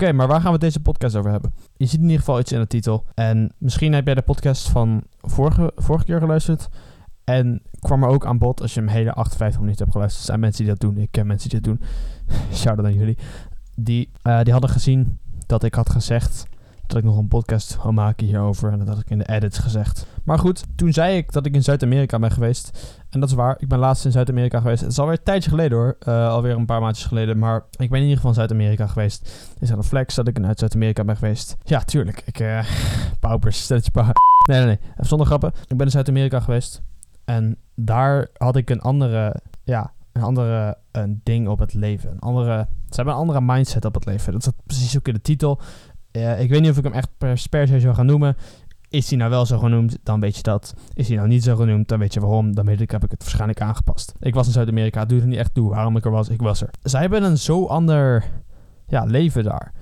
Oké, maar waar gaan we deze podcast over hebben? Je ziet in ieder geval iets in de titel. En misschien heb jij de podcast van vorige, vorige keer geluisterd. En kwam er ook aan bod als je hem hele 58 minuten hebt geluisterd. Er zijn mensen die dat doen. Ik ken mensen die dat doen. Shout-out aan jullie. Die, eh, die hadden gezien dat ik had gezegd dat ik nog een podcast wil maken hierover. En dat had ik in de edits gezegd. Maar goed, toen zei ik dat ik in Zuid-Amerika ben geweest. En dat is waar. Ik ben laatst in Zuid-Amerika geweest. Het is alweer een tijdje geleden hoor. Uh, alweer een paar maandjes geleden. Maar ik ben in ieder geval in Zuid-Amerika geweest. Is dat een flex dat ik in Zuid-Amerika ben geweest? Ja, tuurlijk. Ik, uh, paupers, stel je pa. Nee, nee, nee. Even zonder grappen. Ik ben in Zuid-Amerika geweest. En daar had ik een andere, ja, een andere een ding op het leven. Een andere, ze hebben een andere mindset op het leven. Dat zat precies ook in de titel. Uh, ik weet niet of ik hem echt per, per se zou gaan noemen. Is hij nou wel zo genoemd, dan weet je dat. Is hij nou niet zo genoemd, dan weet je waarom. Dan weet ik, heb ik het waarschijnlijk aangepast. Ik was in Zuid-Amerika, doe er niet echt toe waarom ik er was. Ik was er. Zij hebben een zo ander ja, leven daar.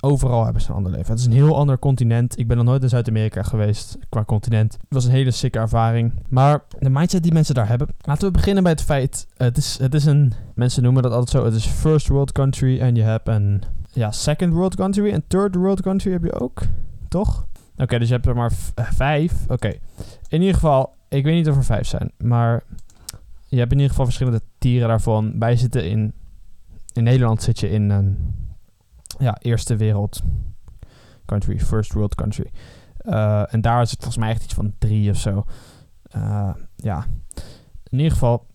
Overal hebben ze een ander leven. Het is een heel ander continent. Ik ben nog nooit in Zuid-Amerika geweest qua continent. Het was een hele sikke ervaring. Maar de mindset die mensen daar hebben. Laten we beginnen bij het feit. Het is, het is een. Mensen noemen dat altijd zo. Het is first world country. En je hebt een. Ja, second world country. En third world country heb je ook. Toch? Oké, dus je hebt er maar eh, vijf. Oké. In ieder geval, ik weet niet of er vijf zijn. Maar je hebt in ieder geval verschillende tieren daarvan. Wij zitten in. In Nederland zit je in een. Ja, eerste wereld country. First world country. Uh, en daar is het volgens mij echt iets van drie of zo. Uh, ja. In ieder geval.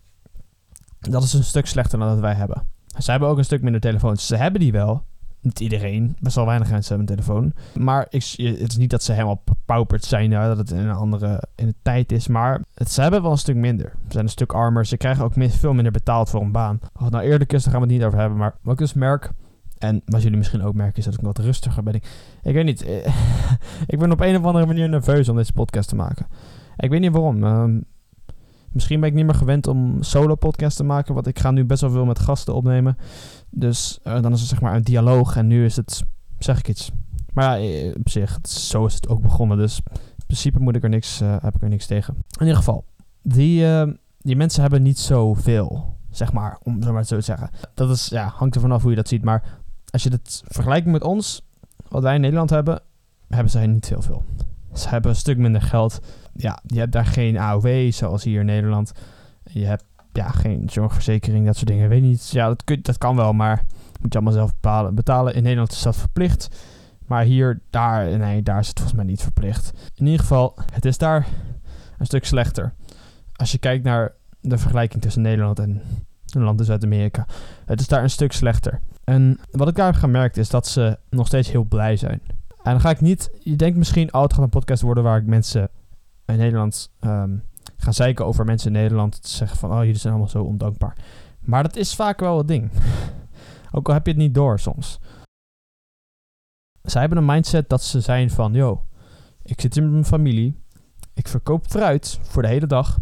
Dat is een stuk slechter dan dat wij hebben. Ze hebben ook een stuk minder telefoons. Ze hebben die wel. Niet iedereen. Best wel weinig mensen hebben een telefoon. Maar ik, het is niet dat ze helemaal pauperd zijn. Dat het in een andere in de tijd is. Maar het, ze hebben wel een stuk minder. Ze zijn een stuk armer. Ze krijgen ook veel minder betaald voor een baan. Of nou eerlijk is, daar gaan we het niet over hebben. Maar wat ik dus merk... En wat jullie misschien ook merken is dat ik wat rustiger ben. Ik, weet niet. ik ben op een of andere manier nerveus om deze podcast te maken. Ik weet niet waarom. Uh, misschien ben ik niet meer gewend om solo podcast te maken. Want ik ga nu best wel veel met gasten opnemen. Dus uh, dan is het zeg maar een dialoog. En nu is het, zeg ik iets. Maar ja, op zich, zo is het ook begonnen. Dus in principe moet ik er niks, uh, heb ik er niks tegen. In ieder geval, die, uh, die mensen hebben niet zoveel. Zeg maar, om zo maar zo te zeggen. Dat is, ja, hangt er vanaf hoe je dat ziet. Maar als je het vergelijkt met ons, wat wij in Nederland hebben, hebben zij niet heel veel. Ze hebben een stuk minder geld. Ja, je hebt daar geen AOW, zoals hier in Nederland. Je hebt ja, geen zorgverzekering, dat soort dingen. Weet niet. Ja, dat, kun, dat kan wel, maar moet je allemaal zelf betalen. betalen. In Nederland is dat verplicht. Maar hier, daar, nee, daar is het volgens mij niet verplicht. In ieder geval, het is daar een stuk slechter. Als je kijkt naar de vergelijking tussen Nederland en een land in Zuid-Amerika. Het is daar een stuk slechter. En wat ik daar heb gemerkt is dat ze nog steeds heel blij zijn. En dan ga ik niet... Je denkt misschien, oh, het gaat een podcast worden waar ik mensen in Nederland um, ga zeiken over mensen in Nederland. Te zeggen van, oh, jullie zijn allemaal zo ondankbaar. Maar dat is vaak wel het ding. Ook al heb je het niet door soms. Zij hebben een mindset dat ze zijn van, yo, ik zit in mijn familie. Ik verkoop fruit voor de hele dag.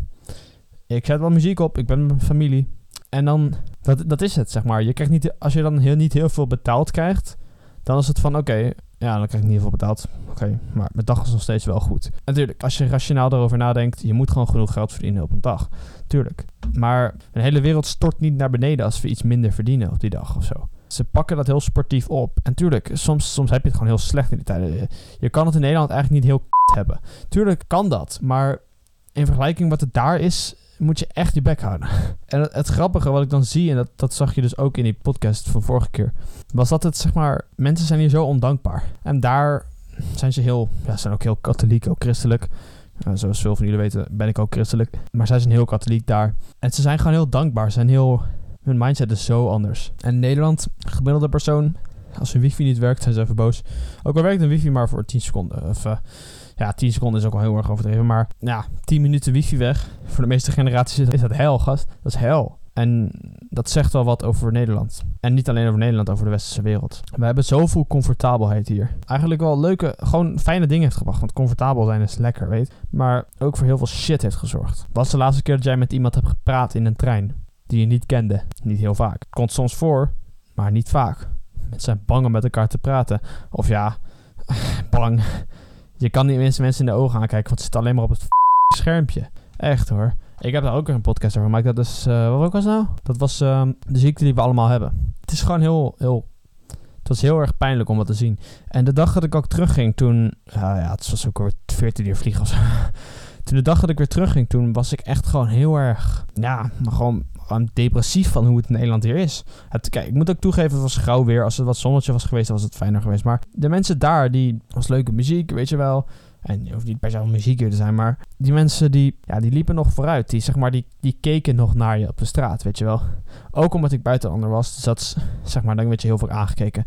Ik zet wel muziek op, ik ben met mijn familie. En dan, dat, dat is het, zeg maar. Je krijgt niet, als je dan heel, niet heel veel betaald krijgt, dan is het van, oké, ja, dan krijg ik niet heel veel betaald. Oké, maar mijn dag is nog steeds wel goed. Natuurlijk, als je rationaal erover nadenkt, je moet gewoon genoeg geld verdienen op een dag. Tuurlijk. Maar een hele wereld stort niet naar beneden als we iets minder verdienen op die dag of zo. Ze pakken dat heel sportief op. En tuurlijk, soms, soms heb je het gewoon heel slecht in die tijden. Je kan het in Nederland eigenlijk niet heel hebben. Tuurlijk kan dat, maar in vergelijking wat het daar is, moet je echt je bek houden. En het, grappige wat ik dan zie, en dat, dat zag je dus ook in die podcast van vorige keer, was dat het zeg maar, mensen zijn hier zo ondankbaar. En daar zijn ze heel, ja, zijn ook heel katholiek, ook christelijk. Uh, zoals veel van jullie weten, ben ik ook christelijk. Maar zij zijn heel katholiek daar. En ze zijn gewoon heel dankbaar. Ze zijn heel, hun mindset is zo anders. En Nederland, gemiddelde persoon, als hun wifi niet werkt, zijn ze even boos. Ook al werkt een wifi maar voor 10 seconden. Of, uh, ja, 10 seconden is ook wel heel erg overdreven. Maar ja, 10 minuten wifi weg. Voor de meeste generaties is dat hel, gast. Dat is hel. En dat zegt wel wat over Nederland. En niet alleen over Nederland, over de westerse wereld. We hebben zoveel comfortabelheid hier. Eigenlijk wel leuke, gewoon fijne dingen heeft gebracht. Want comfortabel zijn is lekker, weet Maar ook voor heel veel shit heeft gezorgd. Wat de laatste keer dat jij met iemand hebt gepraat in een trein? Die je niet kende? Niet heel vaak. Komt soms voor, maar niet vaak. Mensen zijn bang om met elkaar te praten. Of ja, bang. Je kan niet mensen mensen in de ogen aankijken, want ze zitten alleen maar op het schermpje. Echt hoor. Ik heb daar ook een podcast over gemaakt. Dat is, uh, wat was nou? Dat was uh, de ziekte die we allemaal hebben. Het is gewoon heel, heel... Het was heel erg pijnlijk om dat te zien. En de dag dat ik ook terugging, toen... ja, ja, het was ook weer 14 uur vliegen of zo. Toen de dag dat ik weer terugging, toen was ik echt gewoon heel erg... Ja, maar gewoon, gewoon depressief van hoe het in Nederland hier is. Het, kijk, ik moet ook toegeven, het was grauw weer. Als het wat zonnetje was geweest, was het fijner geweest. Maar de mensen daar, die... was leuke muziek, weet je wel... En je hoeft niet per se muziek te zijn, maar die mensen die, ja, die liepen nog vooruit. Die, zeg maar, die, die keken nog naar je op de straat, weet je wel. Ook omdat ik buitenander was, dus dat zeg maar, dan werd je heel veel aangekeken.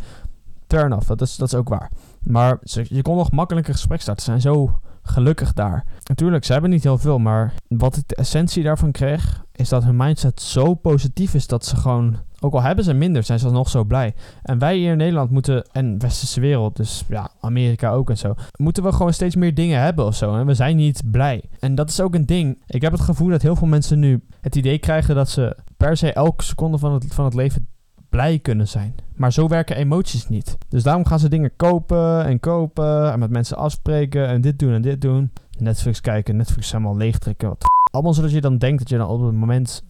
Turn off, dat is, dat is ook waar. Maar je kon nog makkelijker gesprek starten. Ze zijn zo gelukkig daar. Natuurlijk, ze hebben niet heel veel, maar wat ik de essentie daarvan kreeg, is dat hun mindset zo positief is dat ze gewoon, ook al hebben ze minder, zijn ze nog zo blij. En wij hier in Nederland moeten, en westerse wereld, dus ja, Amerika ook en zo, moeten we gewoon steeds meer dingen hebben of zo. En we zijn niet blij. En dat is ook een ding. Ik heb het gevoel dat heel veel mensen nu het idee krijgen dat ze per se elke seconde van het, van het leven blij kunnen zijn. Maar zo werken emoties niet. Dus daarom gaan ze dingen kopen en kopen en met mensen afspreken en dit doen en dit doen. Netflix kijken, Netflix helemaal leegtrekken. Wat allemaal zodat je dan denkt dat je dan op het moment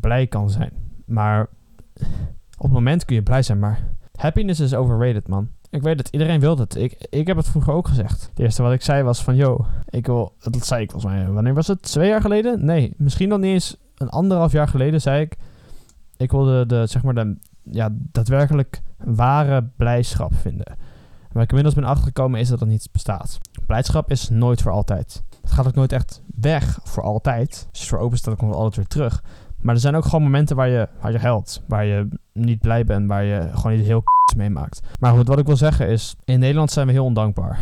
blij kan zijn. Maar op het moment kun je blij zijn, maar happiness is overrated, man. Ik weet het, iedereen wil het. Ik, ik heb het vroeger ook gezegd. Het eerste wat ik zei was van, yo, ik wil... Dat zei ik volgens mij, wanneer was het? Twee jaar geleden? Nee, misschien nog niet eens een anderhalf jaar geleden zei ik... Ik wilde de, zeg maar, de ja, daadwerkelijk ware blijdschap vinden. Waar ik inmiddels ben achtergekomen is dat het niet bestaat. Blijdschap is nooit voor altijd. Het gaat ook nooit echt weg voor altijd. Als voor open staat, komt het altijd weer terug. Maar er zijn ook gewoon momenten waar je, waar je helpt. Waar je niet blij bent. Waar je gewoon niet heel meemaakt. Maar goed, wat ik wil zeggen is... In Nederland zijn we heel ondankbaar.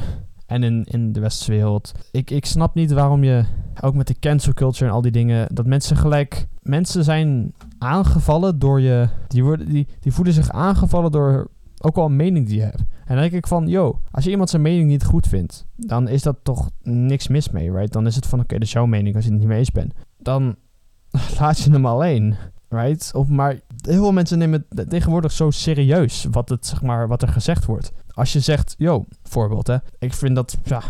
En in, in de westerse wereld. Ik, ik snap niet waarom je, ook met de cancel culture en al die dingen, dat mensen gelijk. Mensen zijn aangevallen door je. Die, worden, die, die voelen zich aangevallen door ook al een mening die je hebt. En dan denk ik van, yo, als je iemand zijn mening niet goed vindt, dan is dat toch niks mis mee, right? Dan is het van, oké, dat is jouw mening als je het niet mee eens bent. Dan laat je hem alleen, right? Of maar heel veel mensen nemen het tegenwoordig zo serieus wat, het, zeg maar, wat er gezegd wordt. Als je zegt, yo, voorbeeld hè, ik vind dat ja,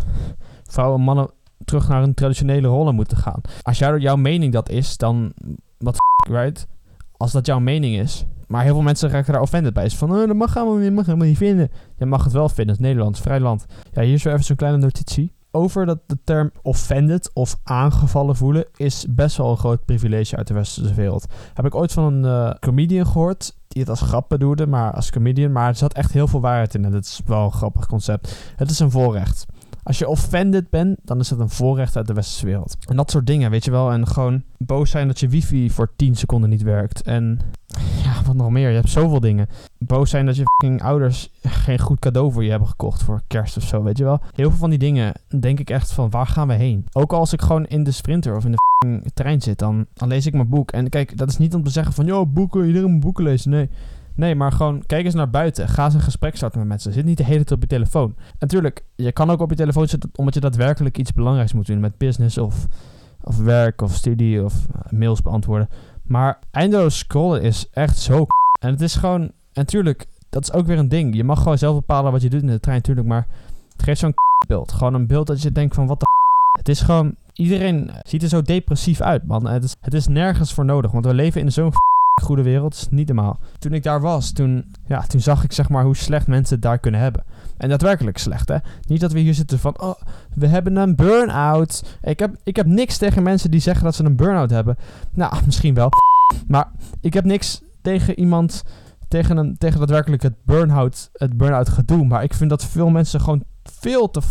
vrouwen en mannen terug naar hun traditionele rollen moeten gaan. Als jou, jouw mening dat is, dan wat right? Als dat jouw mening is. Maar heel veel mensen raken daar offended bij. Is van, oh, dat mag helemaal, mag helemaal niet vinden. Je mag het wel vinden, het Nederlands, vrij land. Ja, hier is weer even zo'n kleine notitie. Over dat de term offended of aangevallen voelen is best wel een groot privilege uit de westerse wereld. Heb ik ooit van een uh, comedian gehoord die het als grap bedoelde, maar als comedian. Maar er zat echt heel veel waarheid in en dat is wel een grappig concept. Het is een voorrecht. Als je offended bent, dan is dat een voorrecht uit de westerse wereld. En dat soort dingen, weet je wel. En gewoon boos zijn dat je wifi voor 10 seconden niet werkt. En nog meer. Je hebt zoveel dingen. Boos zijn dat je ouders geen goed cadeau voor je hebben gekocht voor kerst of zo, weet je wel. Heel veel van die dingen denk ik echt van, waar gaan we heen? Ook als ik gewoon in de sprinter of in de trein zit, dan, lees ik mijn boek. En kijk, dat is niet om te zeggen van, joh, boeken, iedereen moet boeken lezen. Nee. Nee, maar gewoon kijk eens naar buiten. Ga eens een gesprek starten met mensen. Zit niet de hele tijd op je telefoon. Natuurlijk, je kan ook op je telefoon zitten omdat je daadwerkelijk iets belangrijks moet doen met business of, of werk of studie of mails beantwoorden. Maar eindeloos scrollen is echt zo En het is gewoon, en natuurlijk, dat is ook weer een ding. Je mag gewoon zelf bepalen wat je doet in de trein, natuurlijk, maar het geeft zo'n beeld. Gewoon een beeld dat je denkt van wat de Het is gewoon, iedereen ziet er zo depressief uit, man. Het is, het is nergens voor nodig, want we leven in zo'n goede wereld. niet normaal. Toen ik daar was, toen, ja, toen zag ik zeg maar hoe slecht mensen het daar kunnen hebben. En daadwerkelijk slecht, hè. Niet dat we hier zitten van, oh, we hebben een burn-out. Ik heb, ik heb niks tegen mensen die zeggen dat ze een burn-out hebben. Nou, misschien wel. Maar ik heb niks tegen iemand, tegen, een, tegen daadwerkelijk het burn-out, het burn-out gedoe. Maar ik vind dat veel mensen gewoon veel te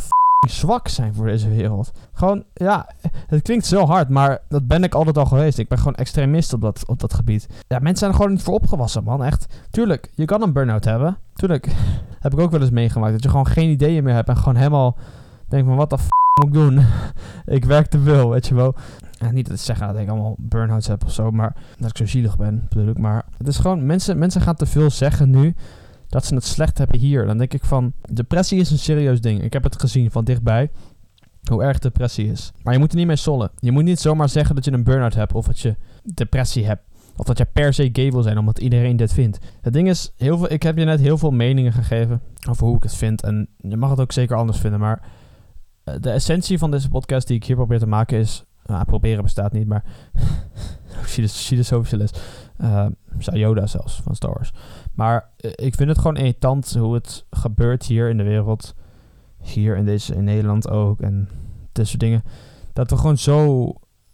zwak zijn voor deze wereld. Gewoon, ja, het klinkt zo hard, maar dat ben ik altijd al geweest. Ik ben gewoon extremist op dat, op dat gebied. Ja, mensen zijn gewoon niet voor opgewassen, man. Echt. Tuurlijk, je kan een burn-out hebben. Tuurlijk. Heb ik ook wel eens meegemaakt. Dat je gewoon geen ideeën meer hebt en gewoon helemaal denkt van, wat de f moet ik doen? ik werk te veel, weet je wel. Ja, niet dat ik zeggen dat ik allemaal burn-outs heb of zo, maar dat ik zo zielig ben, ik. Maar het is gewoon, mensen, mensen gaan te veel zeggen nu dat ze het slecht hebben hier. Dan denk ik van, depressie is een serieus ding. Ik heb het gezien van dichtbij, hoe erg depressie is. Maar je moet er niet mee sollen. Je moet niet zomaar zeggen dat je een burn-out hebt of dat je depressie hebt. Of dat je per se gay wil zijn, omdat iedereen dit vindt. Het ding is, heel veel, ik heb je net heel veel meningen gegeven over hoe ik het vind. En je mag het ook zeker anders vinden. Maar de essentie van deze podcast die ik hier probeer te maken is... Nou, proberen bestaat niet, maar... filosofische les. Uh, zei Yoda zelfs, van Star Wars. Maar uh, ik vind het gewoon irritant hoe het gebeurt hier in de wereld. Hier in, deze, in Nederland ook. En dit soort dingen. Dat we gewoon zo...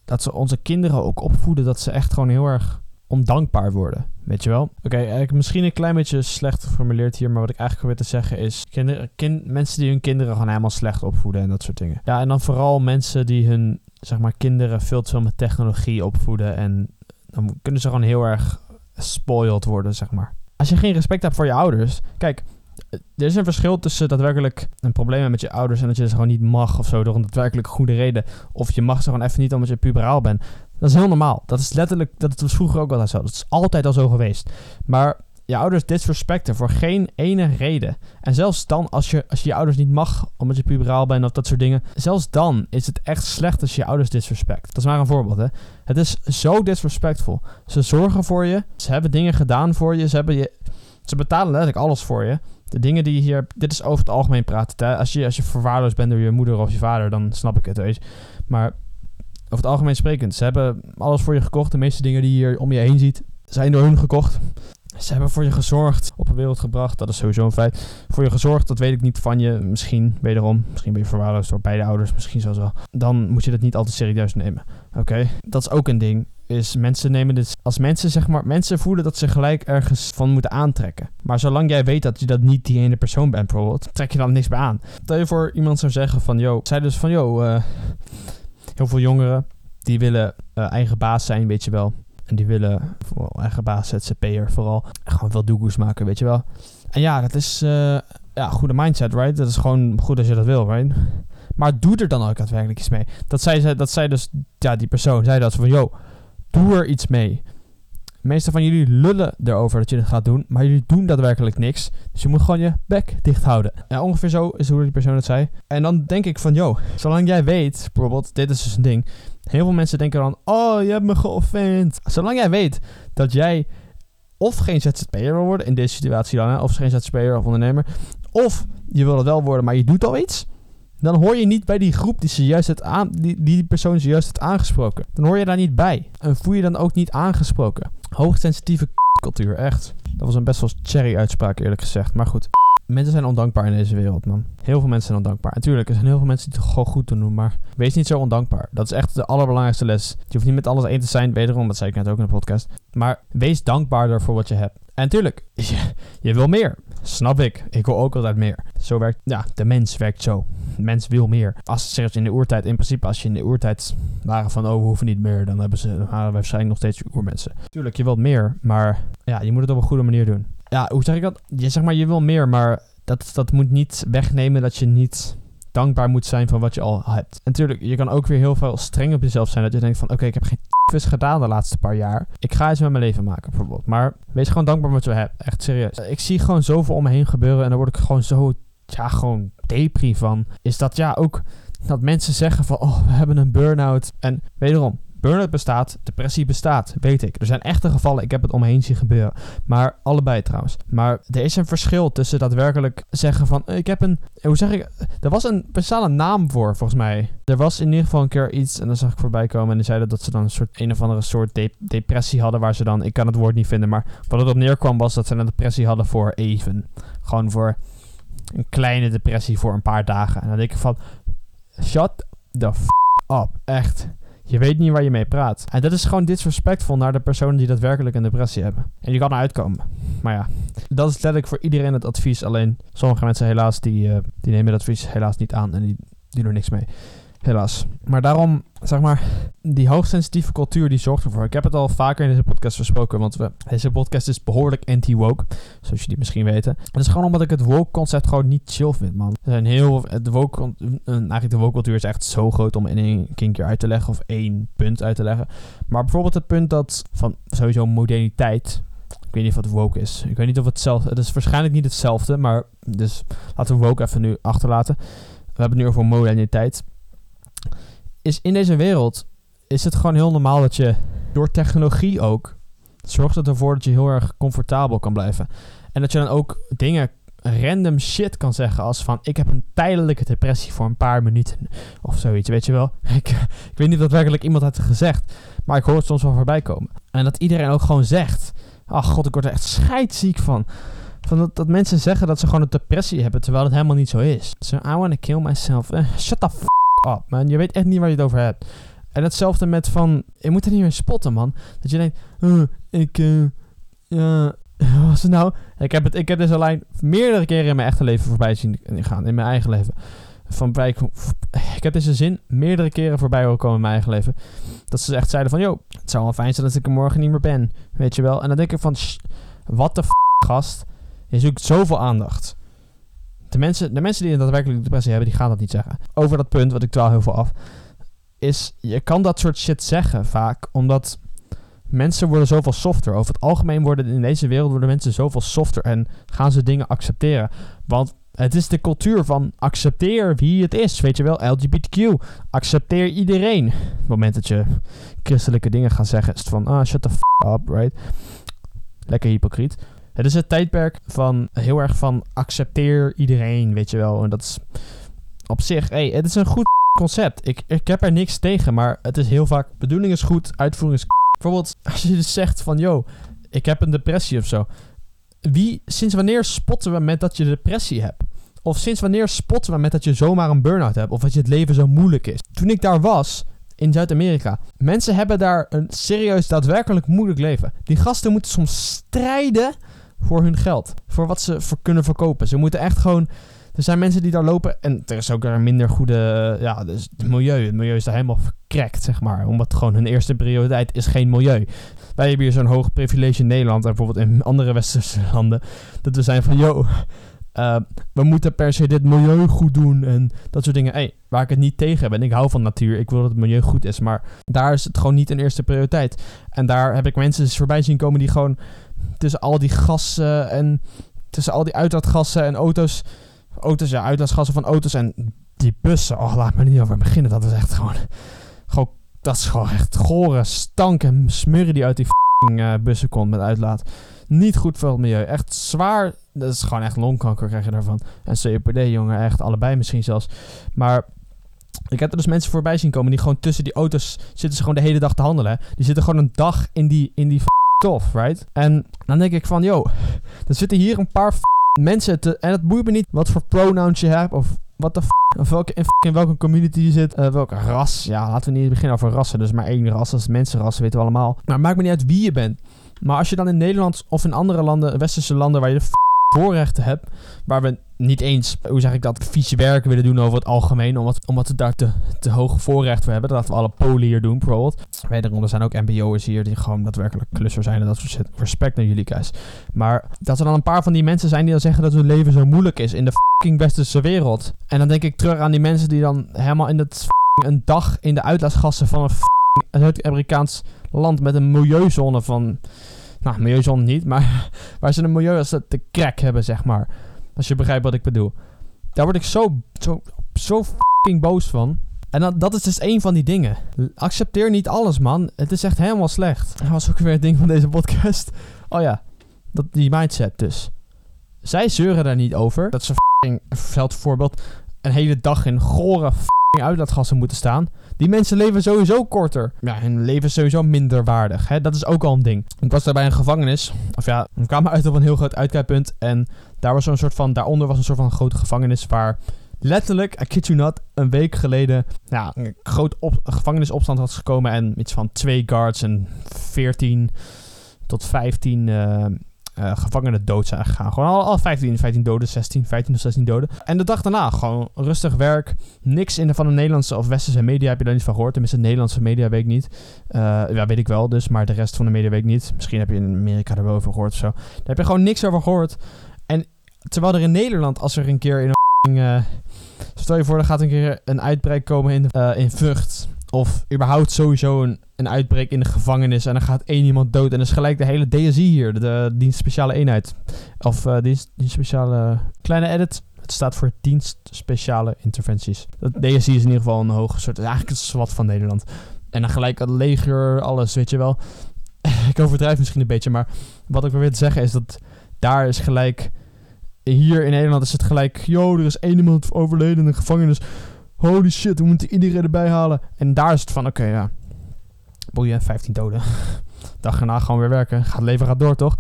Dat ze onze kinderen ook opvoeden dat ze echt gewoon heel erg ondankbaar worden. Weet je wel? Oké, misschien een klein beetje slecht geformuleerd hier, maar wat ik eigenlijk probeer te zeggen is: kinderen, kind, mensen die hun kinderen gewoon helemaal slecht opvoeden en dat soort dingen. Ja, en dan vooral mensen die hun, zeg maar, kinderen veel te veel met technologie opvoeden en dan kunnen ze gewoon heel erg spoiled worden, zeg maar. Als je geen respect hebt voor je ouders, kijk, er is een verschil tussen daadwerkelijk een probleem hebben met je ouders en dat je ze gewoon niet mag of zo door een daadwerkelijk goede reden. Of je mag ze gewoon even niet omdat je puberaal bent. Dat is heel normaal. Dat is letterlijk, dat was vroeger ook altijd zo. Dat is altijd al zo geweest. Maar je ouders disrespecten voor geen ene reden. En zelfs dan, als je, als je je ouders niet mag omdat je puberaal bent of dat soort dingen. Zelfs dan is het echt slecht als je je ouders disrespect. Dat is maar een voorbeeld, hè. Het is zo disrespectvol. Ze zorgen voor je. Ze hebben dingen gedaan voor je. Ze, hebben je, ze betalen letterlijk alles voor je. De dingen die je hier... Dit is over het algemeen praten. Als, je, als je verwaarloosd bent door je moeder of je vader, dan snap ik het, weet. Maar over het algemeen sprekend, ze hebben alles voor je gekocht. De meeste dingen die je hier om je heen ziet, zijn door hun gekocht. Ze hebben voor je gezorgd, op de wereld gebracht. Dat is sowieso een feit. Voor je gezorgd, dat weet ik niet van je. Misschien, wederom, misschien ben je verwaarloosd door beide ouders. Misschien zelfs wel. Dan moet je dat niet altijd serieus nemen. Oké? Dat is ook een ding. Is mensen nemen dit... Als mensen, zeg maar... Mensen voelen dat ze gelijk ergens van moeten aantrekken. Maar zolang jij weet dat je dat niet die ene persoon bent bijvoorbeeld... Trek je dan niks bij aan. Stel je voor iemand zou zeggen van... Yo, zij dus van... Yo, uh, heel veel jongeren... Die willen uh, eigen baas zijn, weet je wel. En die willen vooral eigen baas, ZZP'er vooral. Gewoon veel doegoes maken, weet je wel. En ja, dat is uh, ja, goede mindset, right? Dat is gewoon goed als je dat wil, right? Maar doe er dan ook daadwerkelijk iets mee. Dat zei, dat zei dus, ja, die persoon zei dat van, yo, doe er iets mee. De meeste van jullie lullen erover dat je het gaat doen, maar jullie doen daadwerkelijk niks. Dus je moet gewoon je bek dicht houden. Ja, ongeveer zo is hoe die persoon het zei. En dan denk ik van, yo, zolang jij weet, bijvoorbeeld, dit is dus een ding. Heel veel mensen denken dan, oh, je hebt me geoffend. Zolang jij weet dat jij of geen ZZP'er wil worden, in deze situatie dan, of geen ZZP'er of ondernemer, of je wil het wel worden, maar je doet al iets, dan hoor je niet bij die groep die, ze juist het aan, die, die persoon juist heeft aangesproken. Dan hoor je daar niet bij. En voel je dan ook niet aangesproken. Hoogsensitieve cultuur, echt. Dat was een best wel cherry uitspraak eerlijk gezegd. Maar goed, mensen zijn ondankbaar in deze wereld, man. Heel veel mensen zijn ondankbaar. Natuurlijk, er zijn heel veel mensen die het gewoon goed doen, maar wees niet zo ondankbaar. Dat is echt de allerbelangrijkste les. Je hoeft niet met alles één te zijn, wederom, dat zei ik net ook in de podcast. Maar wees dankbaarder voor wat je hebt. En natuurlijk, je wil meer. Snap ik. Ik wil ook altijd meer. Zo werkt, ja, de mens werkt zo. De mens wil meer. Als ze in de oertijd, in principe, als je in de oertijd waren van, oh, we hoeven niet meer, dan hebben ze, dan waren we waarschijnlijk nog steeds oermensen. Tuurlijk, je wilt meer, maar ja, je moet het op een goede manier doen. Ja, hoe zeg ik dat? Je zeg maar, je wil meer, maar dat, dat moet niet wegnemen dat je niet dankbaar moet zijn van wat je al hebt. En natuurlijk, je kan ook weer heel veel streng op jezelf zijn. Dat je denkt van, oké, ik heb geen vis gedaan de laatste paar jaar. Ik ga iets met mijn leven maken, bijvoorbeeld. Maar wees gewoon dankbaar wat je hebt. Echt serieus. Ik zie gewoon zoveel om me heen gebeuren en daar word ik gewoon zo, ja, gewoon depri van. Is dat, ja, ook dat mensen zeggen van, oh, we hebben een burn-out. En wederom, Burnout bestaat, depressie bestaat, weet ik. Er zijn echte gevallen, ik heb het omheen zien gebeuren. Maar allebei trouwens. Maar er is een verschil tussen daadwerkelijk zeggen van... Ik heb een... Hoe zeg ik? Er was een speciale naam voor, volgens mij. Er was in ieder geval een keer iets, en dan zag ik voorbij komen... en die zeiden dat ze dan een soort een of andere soort depressie hadden... waar ze dan... Ik kan het woord niet vinden, maar wat het op neerkwam was... dat ze een depressie hadden voor even. Gewoon voor een kleine depressie voor een paar dagen. En dan denk ik van... Shut the f up. Echt. Je weet niet waar je mee praat. En dat is gewoon disrespectvol naar de personen die daadwerkelijk een depressie hebben. En je kan eruit komen. Maar ja, dat is letterlijk voor iedereen het advies. Alleen sommige mensen helaas, die, uh, die nemen dat advies helaas niet aan en die, die doen niks mee. Helaas. Maar daarom, zeg maar, die hoogsensitieve cultuur die zorgt ervoor. Ik heb het al vaker in deze podcast besproken, want we, deze podcast is behoorlijk anti-woke, zoals jullie misschien weten. Het is gewoon omdat ik het woke-concept gewoon niet chill vind, man. Er zijn heel, de woke, eigenlijk de woke-cultuur is echt zo groot om in één keer uit te leggen, of één punt uit te leggen. Maar bijvoorbeeld het punt dat van sowieso moderniteit, ik weet niet of het woke is. Ik weet niet of het hetzelfde... Het is waarschijnlijk niet hetzelfde, maar... Dus laten we woke even nu achterlaten. We hebben het nu over moderniteit is in deze wereld is het gewoon heel normaal dat je door technologie ook zorgt het ervoor dat je heel erg comfortabel kan blijven. En dat je dan ook dingen random shit kan zeggen als van ik heb een tijdelijke depressie voor een paar minuten of zoiets, weet je wel. Ik, ik weet niet of werkelijk iemand had gezegd, maar ik hoor het soms wel voorbij komen. En dat iedereen ook gewoon zegt, ach god, ik word er echt scheidziek van. Van dat, dat mensen zeggen dat ze gewoon een depressie hebben, terwijl het helemaal niet zo is. So, I wanna kill myself. Eh, shut the f up, man. Je weet echt niet waar je het over hebt. En hetzelfde met van, je moet er niet meer spotten, man. Dat je denkt, ik, ja, wat was het nou? Ik heb, het, ik heb deze lijn meerdere keren in mijn echte leven voorbij zien gaan, in mijn eigen leven. Van bij, ik heb deze zin meerdere keren voorbij horen komen in mijn eigen leven. Dat ze echt zeiden van, joh, het zou wel fijn zijn dat ik er morgen niet meer ben. Weet je wel? En dan denk ik van, wat de f gast. Je zoekt zoveel aandacht. De mensen, de mensen die daadwerkelijk depressie hebben, die gaan dat niet zeggen. Over dat punt, wat ik wel heel veel af, is je kan dat soort shit zeggen vaak, omdat mensen worden zoveel softer. Over het algemeen worden in deze wereld worden mensen zoveel softer en gaan ze dingen accepteren. Want het is de cultuur van accepteer wie het is. Weet je wel, LGBTQ. Accepteer iedereen. Op het moment dat je christelijke dingen gaat zeggen, is het van, ah, shut the f up, right? Lekker hypocriet. Het is het tijdperk van heel erg van accepteer iedereen, weet je wel. En dat is op zich, hey, het is een goed concept. Ik, ik heb er niks tegen, maar het is heel vaak, bedoeling is goed, uitvoering is Bijvoorbeeld, als je dus zegt van, yo, ik heb een depressie of zo. Wie, sinds wanneer spotten we met dat je depressie hebt? Of sinds wanneer spotten we met dat je zomaar een burn-out hebt? Of dat je het leven zo moeilijk is? Toen ik daar was, in Zuid-Amerika. Mensen hebben daar een serieus, daadwerkelijk moeilijk leven. Die gasten moeten soms strijden voor hun geld. Voor wat ze voor kunnen verkopen. Ze moeten echt gewoon... Er zijn mensen die daar lopen en er is ook een minder goede... Ja, dus het milieu. Het milieu is daar helemaal verkrekt, zeg maar. Omdat gewoon hun eerste prioriteit is geen milieu. Wij hebben hier zo'n hoog privilege in Nederland en bijvoorbeeld in andere westerse landen. Dat we zijn van, yo, uh, we moeten per se dit milieu goed doen en dat soort dingen. Hey, waar ik het niet tegen heb en ik hou van natuur, ik wil dat het milieu goed is, maar daar is het gewoon niet een eerste prioriteit. En daar heb ik mensen voorbij zien komen die gewoon tussen al die gassen en tussen al die uitlaatgassen en auto's, auto's ja, uitlaatgassen van auto's en die bussen. Oh, laat me niet over beginnen. Dat is echt gewoon, gewoon dat is gewoon echt gore stank en smurrie die uit die uh, bussen komt met uitlaat. Niet goed voor het milieu. Echt zwaar. Dat is gewoon echt longkanker krijg je daarvan. En COPD, jongen. Echt allebei misschien zelfs. Maar ik heb er dus mensen voorbij zien komen die gewoon tussen die auto's zitten ze gewoon de hele dag te handelen. Die zitten gewoon een dag in die, in die tof, right? En dan denk ik van, yo, er zitten hier een paar mensen en het boeit me niet wat voor pronouns je hebt of wat de of welke, in, welke community je zit, uh, welke ras. Ja, laten we niet beginnen over rassen. Dus maar één ras, dat is mensenrassen, weten we allemaal. Maar het maakt me niet uit wie je bent. Maar als je dan in Nederland of in andere landen, westerse landen, waar je de voorrechten hebt, waar we niet eens, hoe zeg ik dat, vieze werk willen doen over het algemeen, omdat, omdat we daar te, te hoge voorrechten voor hebben, dat we alle Polen hier doen bijvoorbeeld. Wederom, er zijn ook mbo'ers hier die gewoon daadwerkelijk klusser zijn en dat soort shit. Respect naar jullie guys. Maar dat er dan een paar van die mensen zijn die dan zeggen dat hun leven zo moeilijk is in de fucking westerse wereld. En dan denk ik terug aan die mensen die dan helemaal in het een dag in de uitlaatgassen van een Zuid-Amerikaans land met een milieuzone van... Nou, milieuzone niet, maar waar ze een milieu als te crack hebben, zeg maar. Als je begrijpt wat ik bedoel. Daar word ik zo, zo, zo fucking boos van. En dat, dat is dus een van die dingen. Accepteer niet alles, man. Het is echt helemaal slecht. Dat was ook weer het ding van deze podcast. Oh ja, dat, die mindset dus. Zij zeuren daar niet over. Dat ze fucking, voorbeeld, een hele dag in gore uitlaatgassen moeten staan. Die mensen leven sowieso korter. Ja, hun leven is sowieso minder waardig. Hè? Dat is ook al een ding. Ik was daar bij een gevangenis. Of ja, we kwamen uit op een heel groot uitkijkpunt. En daar was zo'n soort van, daaronder was een soort van grote gevangenis waar letterlijk, I kid you not, een week geleden ja, een groot op, gevangenisopstand was gekomen en iets van twee guards en 14 tot 15 uh, uh, gevangenen dood zijn gegaan. Gewoon al, al 15, 15 doden, 16, 15 of 16 doden. En de dag daarna gewoon rustig werk. Niks in de, van de Nederlandse of westerse media heb je daar niet van gehoord. Tenminste, de Nederlandse media weet ik niet. Uh, ja, weet ik wel dus, maar de rest van de media weet ik niet. Misschien heb je in Amerika er wel over gehoord of zo. Daar heb je gewoon niks over gehoord. En terwijl er in Nederland, als er een keer in een... Uh, stel je voor, er gaat een keer een uitbreik komen in, in Vught of überhaupt sowieso een, een uitbreek in de gevangenis. En dan gaat één iemand dood. En dan is gelijk de hele DSI hier. De, dienst speciale eenheid. Of uh, dienst, speciale... Kleine edit. Het staat voor dienst speciale interventies. Dat DSI is in ieder geval een hoge soort... Eigenlijk het SWAT van Nederland. En dan gelijk het leger, alles, weet je wel. ik overdrijf misschien een beetje. Maar wat ik probeer te zeggen is dat daar is gelijk hier in Nederland is het gelijk, yo, er is één iemand overleden in de gevangenis. Holy shit, we moeten iedereen erbij halen. En daar is het van, oké, ja, boeien, 15 doden. Dag erna gewoon weer werken. Gaat leven gaat door, toch?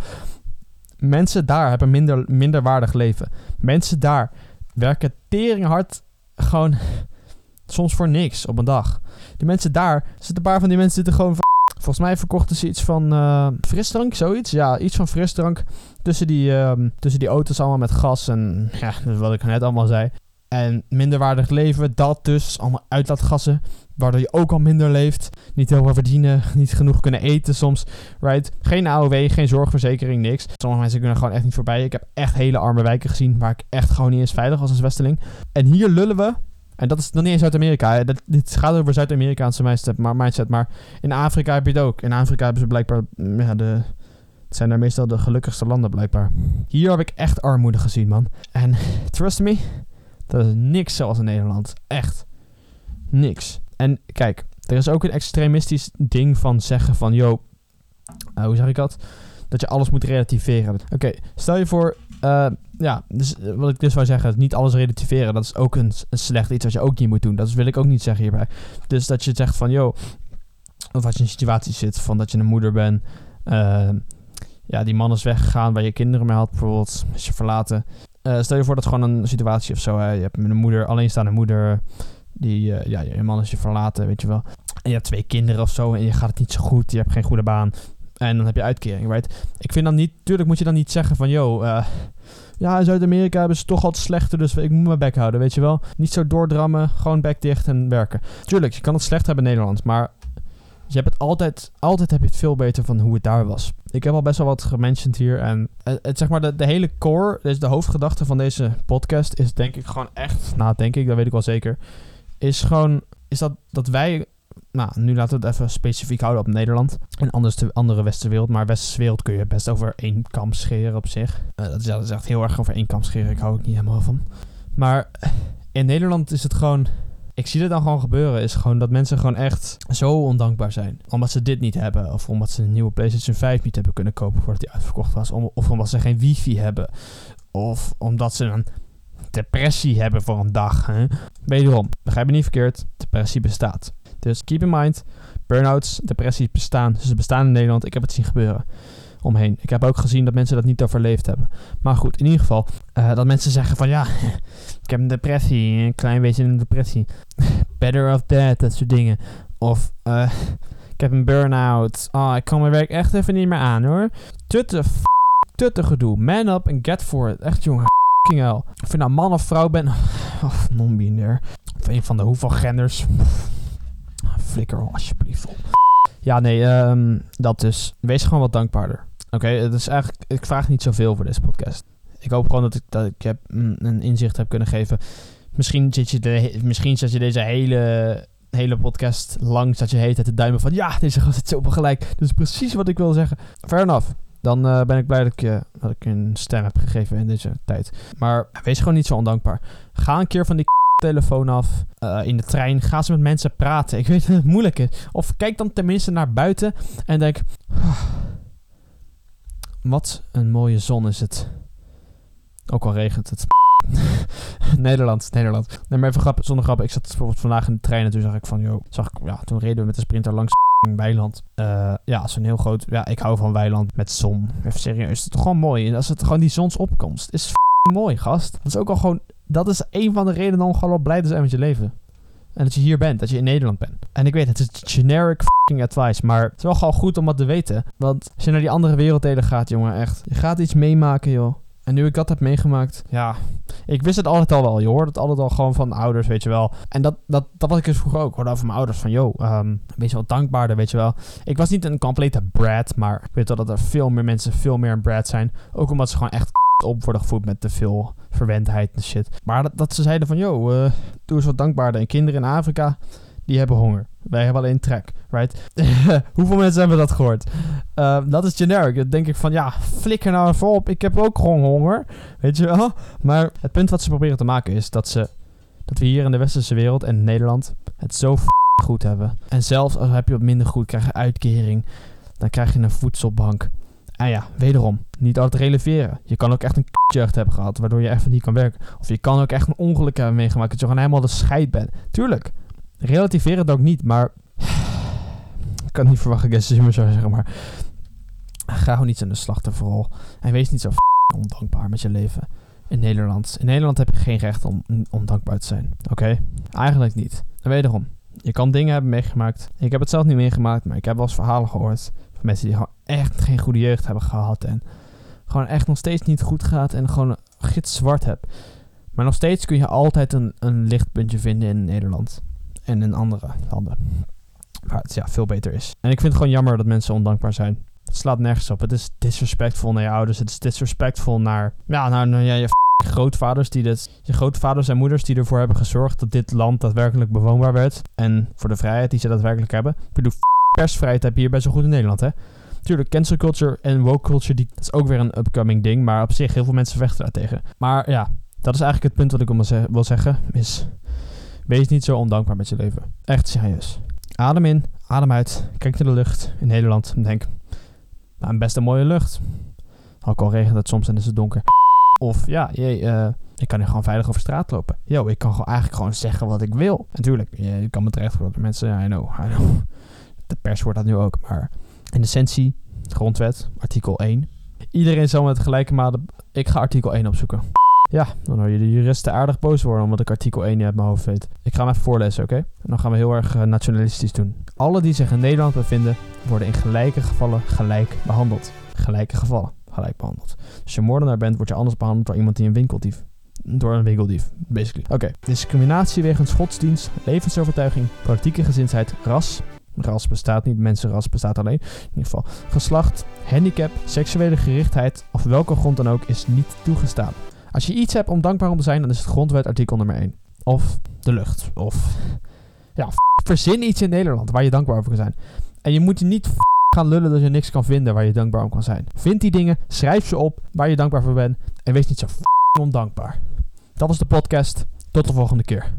Mensen daar hebben minder, minder waardig leven. Mensen daar werken tering hard gewoon soms voor niks op een dag. Die mensen daar, zitten een paar van die mensen zitten gewoon Volgens mij verkochten ze iets van uh, frisdrank, zoiets. Ja, iets van frisdrank tussen die, um, tussen die auto's allemaal met gas en ja, wat ik net allemaal zei. En minderwaardig leven, dat dus, allemaal uitlaatgassen, waardoor je ook al minder leeft. Niet heel veel verdienen, niet genoeg kunnen eten soms, right? Geen AOW, geen zorgverzekering, niks. Sommige mensen kunnen gewoon echt niet voorbij. Ik heb echt hele arme wijken gezien, waar ik echt gewoon niet eens veilig was als Westeling. En hier lullen we en dat is nog niet in Zuid-Amerika. Dit gaat over Zuid-Amerikaanse mindset maar, mindset. Maar in Afrika heb je het ook. In Afrika hebben ze blijkbaar... Mm, ja, de, het zijn daar meestal de gelukkigste landen blijkbaar. Hier heb ik echt armoede gezien, man. En trust me, dat is niks zoals in Nederland. Echt. Niks. En kijk, er is ook een extremistisch ding van zeggen van... Yo, uh, hoe zeg ik dat? Dat je alles moet relativeren. Oké, stel je voor... Uh, ja, dus eh, wat ik dus wou zeggen, niet alles relativeren, dat is ook een, slecht iets wat je ook niet moet doen. Dat wil ik ook niet zeggen hierbij. Dus dat je zegt van, joh, of als je in een situatie zit van dat je een moeder bent, ja, die man is weggegaan waar je kinderen mee had, bijvoorbeeld, is je verlaten. Uh, stel je voor dat gewoon een situatie of zo, hè. je hebt een moeder, alleenstaande moeder, die, uh, ja, je man is je verlaten, weet je wel. En je hebt twee kinderen of zo en je gaat het niet zo goed, je hebt geen goede baan. En dan heb je uitkering, right? Ik vind dan niet, tuurlijk moet je dan niet zeggen van, yo, uh, ja, in Zuid-Amerika hebben ze toch altijd slechter, dus ik moet mijn bek houden, weet je wel. Niet zo doordrammen, gewoon bek dicht en werken. Tuurlijk, je kan het slecht hebben in Nederland, maar je hebt het altijd, altijd heb je het veel beter van hoe het daar was. Ik heb al best wel wat gementiond hier en het, zeg maar de, hele core, dus de hoofdgedachte van deze podcast is denk ik gewoon echt, nou denk ik, dat weet ik wel zeker, is gewoon, is dat, dat wij nou, nu laten we het even specifiek houden op Nederland. En anders de andere westerse wereld. Maar westerse wereld kun je best over één kam scheren op zich. Uh, dat, is, echt heel erg over één kam scheren. Ik hou ook niet helemaal van. Maar in Nederland is het gewoon... Ik zie het dan gewoon gebeuren. Is gewoon dat mensen gewoon echt zo ondankbaar zijn. Omdat ze dit niet hebben. Of omdat ze een nieuwe PlayStation 5 niet hebben kunnen kopen voordat die uitverkocht was. of omdat ze geen wifi hebben. Of omdat ze een depressie hebben voor een dag. Hè? Wederom, begrijp me niet verkeerd. Depressie bestaat. Dus keep in mind, burn-outs, depressies bestaan. Ze bestaan in Nederland. Ik heb het zien gebeuren omheen. Ik heb ook gezien dat mensen dat niet overleefd hebben. Maar goed, in ieder geval, uh, dat mensen zeggen van ja, ik heb een depressie, een klein beetje een depressie. Better of that, dat soort dingen. Of uh, ik heb een burn-out. Oh, ik kan mijn werk echt even niet meer aan hoor. Tutte, f tutte gedoe. Man up and get for it. Echt jongen, f***ing hell. Of je nou man of vrouw bent, of non-binair. Of een van de hoeveel genders. Flikker alsjeblieft. Ja, nee, um, dat dus. Wees gewoon wat dankbaarder. Oké, het is eigenlijk, ik vraag niet zoveel voor deze podcast. Ik hoop gewoon dat ik, dat ik heb, een inzicht heb kunnen geven. Misschien zit je, de, misschien zet je deze hele, hele podcast lang, zat je de hele tijd te duimen van... Ja, deze gast zit zo gelijk. Dat is precies wat ik wil zeggen. Fair enough. Dan uh, ben ik blij dat ik, uh, dat ik een stem heb gegeven in deze tijd. Maar wees gewoon niet zo ondankbaar. Ga een keer van die telefoon af. Uh, in de trein. Ga ze met mensen praten. Ik weet dat het moeilijk is. Of kijk dan tenminste naar buiten en denk... Wat een mooie zon is het. Ook al regent het. Nederland, Nederland. Nee, maar even grap, zonder grap. Ik zat bijvoorbeeld vandaag in de trein en toen zag ik van... Yo, zag ik, ja, toen reden we met de sprinter langs weiland. Uh, ja, zo'n heel groot... Ja, ik hou van weiland met zon. Even serieus. Het is toch gewoon mooi. En als het gewoon die zonsopkomst is mooi, gast. Dat is ook al gewoon dat is een van de redenen om gewoon blij te zijn met je leven. En dat je hier bent, dat je in Nederland bent. En ik weet, het is generic fucking advice, maar het is wel gewoon goed om wat te weten. Want als je naar die andere werelddelen gaat, jongen, echt. Je gaat iets meemaken, joh. En nu ik dat heb meegemaakt, ja, ik wist het altijd al wel. Je hoort het altijd al gewoon van ouders, weet je wel. En dat, dat, dat was ik dus vroeger ook. Hoorde van mijn ouders van, yo, um, wees wel dankbaarder, weet je wel. Ik was niet een complete brat, maar ik weet wel dat er veel meer mensen veel meer een brat zijn. Ook omdat ze gewoon echt op worden gevoed met te veel verwendheid en shit. Maar dat, ze zeiden van, yo, uh, doe eens wat dankbaarder. En kinderen in Afrika, die hebben honger. Wij hebben alleen trek, right? Hoeveel mensen hebben dat gehoord? Uh, dat is generic. Dan denk ik van, ja, flikker nou even op. Ik heb ook gewoon honger, weet je wel? Maar het punt wat ze proberen te maken is dat ze... Dat we hier in de westerse wereld en Nederland het zo goed hebben. En zelfs als heb je wat minder goed, krijg je uitkering. Dan krijg je een voedselbank. En ja, wederom, niet altijd releveren. Je kan ook echt een jeugd hebben gehad, waardoor je even niet kan werken. Of je kan ook echt een ongeluk hebben meegemaakt, dat je gewoon helemaal de scheid bent. Tuurlijk, relativeren het ook niet, maar... Ik kan niet verwachten, guess zou zeggen, maar... Ga gewoon niet in de slachtofferrol. En wees niet zo ondankbaar met je leven. In Nederland. In Nederland heb je geen recht om ondankbaar te zijn. Oké? Eigenlijk niet. En wederom, je kan dingen hebben meegemaakt. Ik heb het zelf niet meegemaakt, maar ik heb wel eens verhalen gehoord van mensen die gewoon echt geen goede jeugd hebben gehad. En gewoon echt nog steeds niet goed gaat en gewoon gids zwart hebt. Maar nog steeds kun je altijd een, een lichtpuntje vinden in Nederland. En in andere landen. Waar het ja, veel beter is. En ik vind het gewoon jammer dat mensen ondankbaar zijn. Het slaat nergens op. Het is disrespectvol naar je ouders. Het is disrespectvol naar, ja, naar, naar je grootvaders die dit, je grootvaders en moeders die ervoor hebben gezorgd dat dit land daadwerkelijk bewoonbaar werd. En voor de vrijheid die ze daadwerkelijk hebben. Ik bedoel, persvrijheid heb je hier best wel goed in Nederland, hè? Tuurlijk, cancel culture en woke culture, die, dat is ook weer een upcoming ding. Maar op zich, heel veel mensen vechten daar tegen. Maar ja, dat is eigenlijk het punt wat ik wil zeggen. Is, wees niet zo ondankbaar met je leven. Echt serieus. Adem in, adem uit. Kijk naar de lucht in Nederland en denk... Nou, best een mooie lucht. Ook al regent het soms en is het donker. Of ja, jee, uh, ik kan hier gewoon veilig over straat lopen. Yo, ik kan gewoon eigenlijk gewoon zeggen wat ik wil. Natuurlijk, je, kan me terecht worden. Mensen, ja, I know, I know. De pers wordt dat nu ook. Maar in essentie, grondwet, artikel 1. Iedereen zal met gelijke mate... Ik ga artikel 1 opzoeken. Ja, dan hoor je de juristen aardig boos worden omdat ik artikel 1 niet uit mijn hoofd weet. Ik ga hem even voorlezen, oké? En dan gaan we heel erg eh, nationalistisch doen. Alle die zich in Nederland bevinden, worden in gelijke gevallen gelijk behandeld. Gelijke gevallen gelijk behandeld. Als je moordenaar bent, word je anders behandeld door iemand die een winkeldief. Door een winkeldief, basically. Oké. Discriminatie wegens godsdienst, levensovertuiging, politieke gezindheid, ras. Ras bestaat niet, mensenras bestaat alleen. In ieder geval. Geslacht, handicap, seksuele gerichtheid of welke grond dan ook is niet toegestaan. Als je iets hebt om dankbaar om te zijn, dan is het grondwet artikel nummer 1. Of de lucht. Of ja, verzin iets in Nederland waar je dankbaar over kan zijn. En je moet je niet gaan lullen dat je niks kan vinden waar je dankbaar om kan zijn. Vind die dingen, schrijf ze op waar je dankbaar voor bent en wees niet zo ondankbaar. Dat was de podcast. Tot de volgende keer.